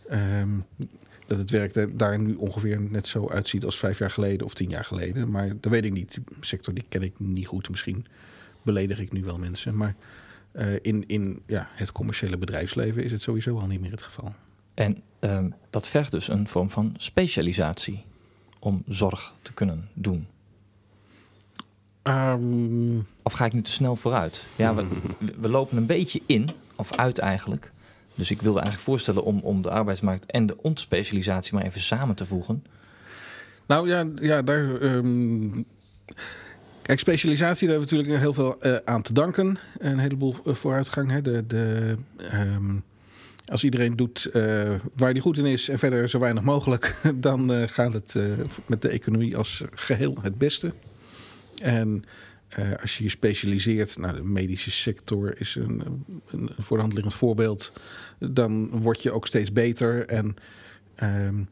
ehm, dat het werk er daar nu ongeveer net zo uitziet als vijf jaar geleden of tien jaar geleden. Maar dat weet ik niet. Die sector die ken ik niet goed. Misschien beledig ik nu wel mensen. Maar eh, in, in ja, het commerciële bedrijfsleven is het sowieso al niet meer het geval. En ehm, dat vergt dus een vorm van specialisatie om zorg te kunnen doen. Ehm, Of ga ik nu te snel vooruit? Ja, we, we lopen een beetje in, of uit eigenlijk. Dus ik wilde eigenlijk voorstellen om, om de arbeidsmarkt en de ontspecialisatie maar even samen te voegen. Nou ja, ja daar. ehm, kijk, specialisatie, daar hebben we natuurlijk heel veel eh, aan te danken. Een heleboel eh, vooruitgang. Hè. De, de, ehm, als iedereen doet eh, waar hij goed in is en verder zo weinig mogelijk, dan eh, gaat het eh, met de economie als geheel het beste. En als je je specialiseert, nou, de medische sector is een, een voorbeeld, dan word je ook steeds beter. En ehm,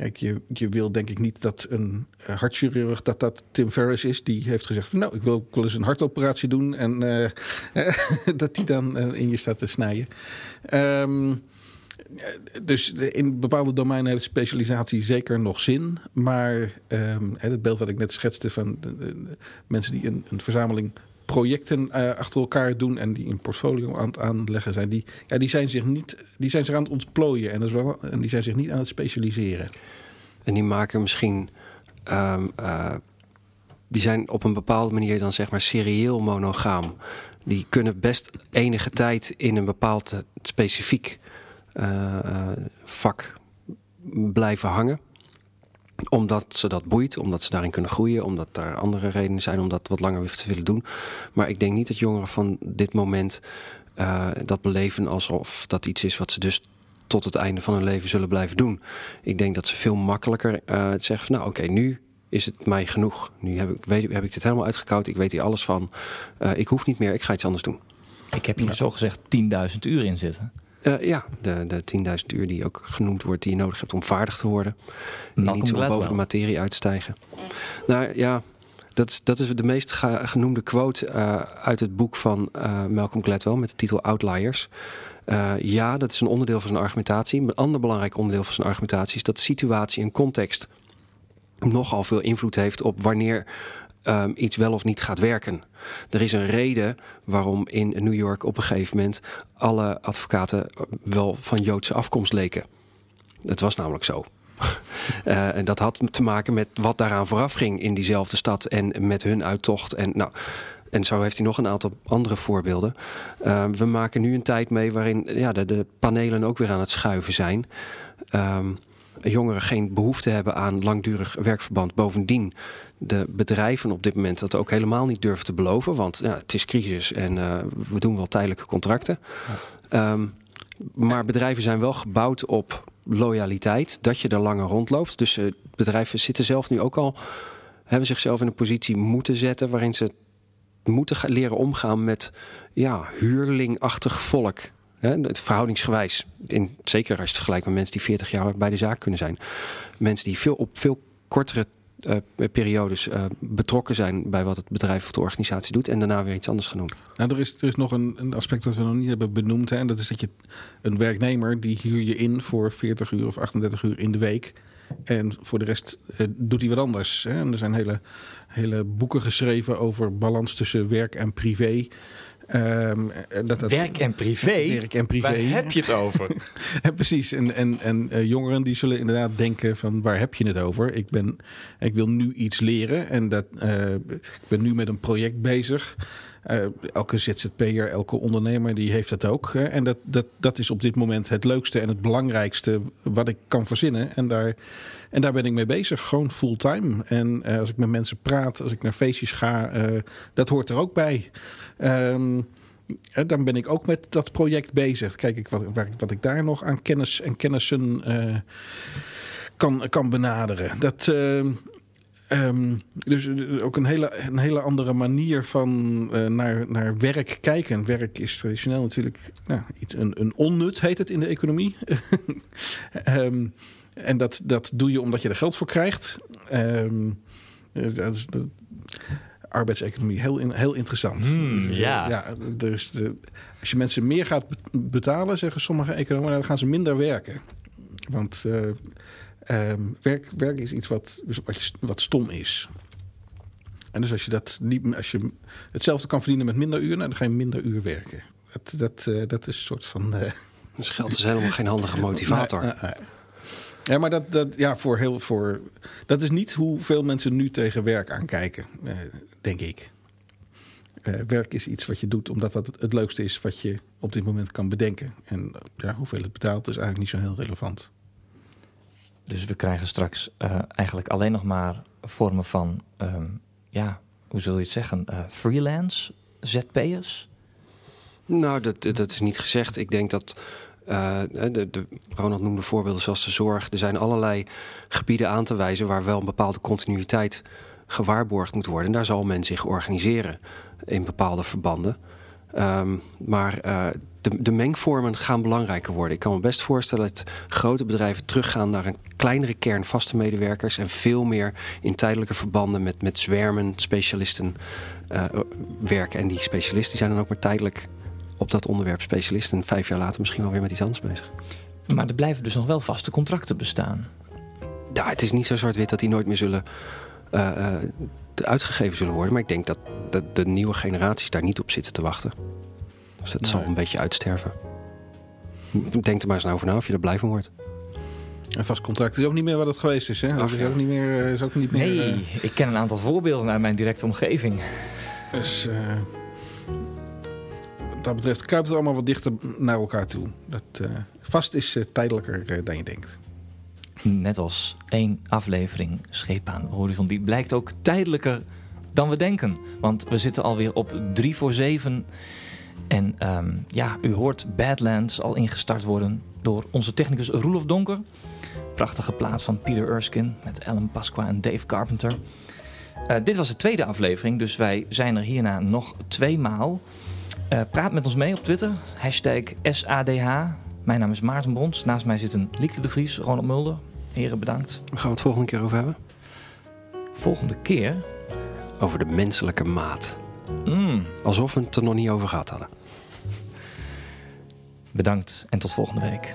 Kijk, je, je wil denk ik niet dat een uh, hartchirurg, dat dat Tim Ferriss is, die heeft gezegd van nou, ik wil wel eens een hartoperatie doen en uh, dat die dan in je staat te snijden. Um, dus in bepaalde domeinen heeft specialisatie zeker nog zin. Maar um, het beeld wat ik net schetste van mensen die een, een verzameling projecten uh, achter elkaar doen en die een portfolio aan het aanleggen zijn, die, ja, die, zijn zich niet, die zijn zich aan het ontplooien en, dat is wel, en die zijn zich niet aan het specialiseren. En die maken misschien. Um, uh, die zijn op een bepaalde manier dan zeg maar serieel monogaam. Die kunnen best enige tijd in een bepaald specifiek uh, vak blijven hangen omdat ze dat boeit, omdat ze daarin kunnen groeien, omdat er andere redenen zijn om dat wat langer te willen doen. Maar ik denk niet dat jongeren van dit moment uh, dat beleven alsof dat iets is wat ze dus tot het einde van hun leven zullen blijven doen. Ik denk dat ze veel makkelijker uh, zeggen van nou oké, okay, nu is het mij genoeg. Nu heb ik, weet, heb ik dit helemaal uitgekoud, ik weet hier alles van. Uh, ik hoef niet meer, ik ga iets anders doen. Ik heb hier ja. zo gezegd 10.000 uur in zitten. Uh, ja, de, de 10.000 uur die ook genoemd wordt, die je nodig hebt om vaardig te worden. En niet zo boven de materie uitstijgen. Nou ja, dat is, dat is de meest genoemde quote uh, uit het boek van uh, Malcolm Gladwell met de titel Outliers. ja, dat is een onderdeel van zijn argumentatie. Een ander belangrijk onderdeel van zijn argumentatie is dat situatie en context nogal veel invloed heeft op wanneer um, iets wel of niet gaat werken. Er is een reden waarom in New York op een gegeven moment alle advocaten wel van Joodse afkomst leken. Het was namelijk zo. uh, en dat had te maken met wat daaraan vooraf ging in diezelfde stad en met hun uittocht. En, nou, en zo heeft hij nog een aantal andere voorbeelden. Uh, we maken nu een tijd mee waarin ja, de, panelen ook weer aan het schuiven zijn. Um, jongeren geen behoefte hebben aan langdurig werkverband. Bovendien de bedrijven op dit moment dat ook helemaal niet durven te beloven. Want ja, het is crisis en uh, we doen wel tijdelijke contracten. Ja. Um, maar bedrijven zijn wel gebouwd op loyaliteit. Dat je er langer rondloopt. Dus uh, bedrijven zitten zelf nu ook al... hebben zichzelf in een positie moeten zetten... waarin ze moeten leren omgaan met ja, huurlingachtig volk. Hè, verhoudingsgewijs. In, zeker als je het vergelijkt met mensen die 40 jaar bij de zaak kunnen zijn. Mensen die veel op veel kortere uh, periodes uh, betrokken zijn bij wat het bedrijf of de organisatie doet en daarna weer iets anders gaan doen. Nou, er is, er is nog een, een aspect dat we nog niet hebben benoemd. Hè, en dat is dat je een werknemer die huur je in voor 40 uur of 38 uur in de week. En voor de rest uh, doet hij wat anders. Hè. En er zijn hele, hele boeken geschreven over balans tussen werk en privé. Um, dat, dat, werk en privé? Werk en privé. Waar heb je het over? en precies. En, en, en uh, jongeren die zullen inderdaad denken van waar heb je het over? Ik, ben, ik wil nu iets leren en dat, uh, ik ben nu met een project bezig. Uh, elke ZZP'er, elke ondernemer die heeft dat ook. En dat, dat, dat is op dit moment het leukste en het belangrijkste wat ik kan verzinnen. En daar, en daar ben ik mee bezig, gewoon fulltime. En uh, als ik met mensen praat, als ik naar feestjes ga, uh, dat hoort er ook bij. Um, dan ben ik ook met dat project bezig. Kijk ik wat, wat ik daar nog aan kennis en kennissen kan, kan benaderen. Dat, Um, dus ook een hele, een hele andere manier van uh, naar, naar werk kijken. Werk is traditioneel natuurlijk nou, iets, een, een onnut, heet het in de economie. um, en dat, dat doe je omdat je er geld voor krijgt. Um, dat is, dat, arbeidseconomie, heel, heel interessant. Mm, dus, ja. ja dus de, als je mensen meer gaat betalen, zeggen sommige economen, dan gaan ze minder werken. Want uh, Um, werk, werk is iets wat, wat, je, wat stom is. En dus als je dat niet, als je hetzelfde kan verdienen met minder uur, nou, dan ga je minder uur werken. Dat, dat, uh, dat is een soort van. Uh... Dus geld is helemaal geen handige motivator. Nee, nee, nee. Ja, maar dat, dat, ja, voor heel, voor, dat is niet hoe veel mensen nu tegen werk aankijken, uh, denk ik. werk is iets wat je doet omdat dat het leukste is wat je op dit moment kan bedenken. En ja, hoeveel het betaalt is eigenlijk niet zo heel relevant. Dus we krijgen straks uh, eigenlijk alleen nog maar vormen van, um, ja, hoe zul je het zeggen, uh, freelance ZP'ers? Nou, dat, dat is niet gezegd. Ik denk dat. Uh, de, de, Ronald noemde voorbeelden zoals de zorg. Er zijn allerlei gebieden aan te wijzen waar wel een bepaalde continuïteit gewaarborgd moet worden. En daar zal men zich organiseren in bepaalde verbanden. Um, maar de, de mengvormen gaan belangrijker worden. Ik kan me best voorstellen dat grote bedrijven teruggaan naar een kleinere kern vaste medewerkers en veel meer in tijdelijke verbanden met, met zwermen specialisten uh, werken. En die specialisten zijn dan ook maar tijdelijk op dat onderwerp specialist. En vijf jaar later misschien wel weer met iets anders bezig. Maar er blijven dus nog wel vaste contracten bestaan. Ja, het is niet zo zwart-wit dat die nooit meer zullen uh, uh, uitgegeven zullen worden. Maar ik denk dat de, de, nieuwe generaties daar niet op zitten te wachten. Dus dat zal een beetje uitsterven. Denk er maar eens over na of je er blij van wordt. Een vast contract is ook niet meer wat het geweest is. Hè? Dat is ook niet meer. Is ook niet meer nee, uh... ik ken een aantal voorbeelden uit mijn directe omgeving. Dus uh, wat dat betreft kruipt het allemaal wat dichter naar elkaar toe. Dat, uh, vast is tijdelijker dan je denkt. Net als één aflevering Scheepaan Horizon. Die blijkt ook tijdelijker dan we denken. Want we zitten alweer op 3 voor 7. En um, ja, u hoort Badlands al ingestart worden door onze technicus Roelof Donker. Prachtige plaat van Peter Erskine met Alan Pasqua en Dave Carpenter. Uh, dit was de tweede aflevering, dus wij zijn er hierna nog twee maal. Uh, praat met ons mee op Twitter, hashtag SADH. Mijn naam is Maarten Brons. Naast mij zitten Liekte de Vries, Ronald Mulder. Heren, bedankt. Waar gaan we het volgende keer over hebben? Volgende keer? Over de menselijke maat. Mm. Alsof we het er nog niet over gehad hadden. Bedankt en tot volgende week.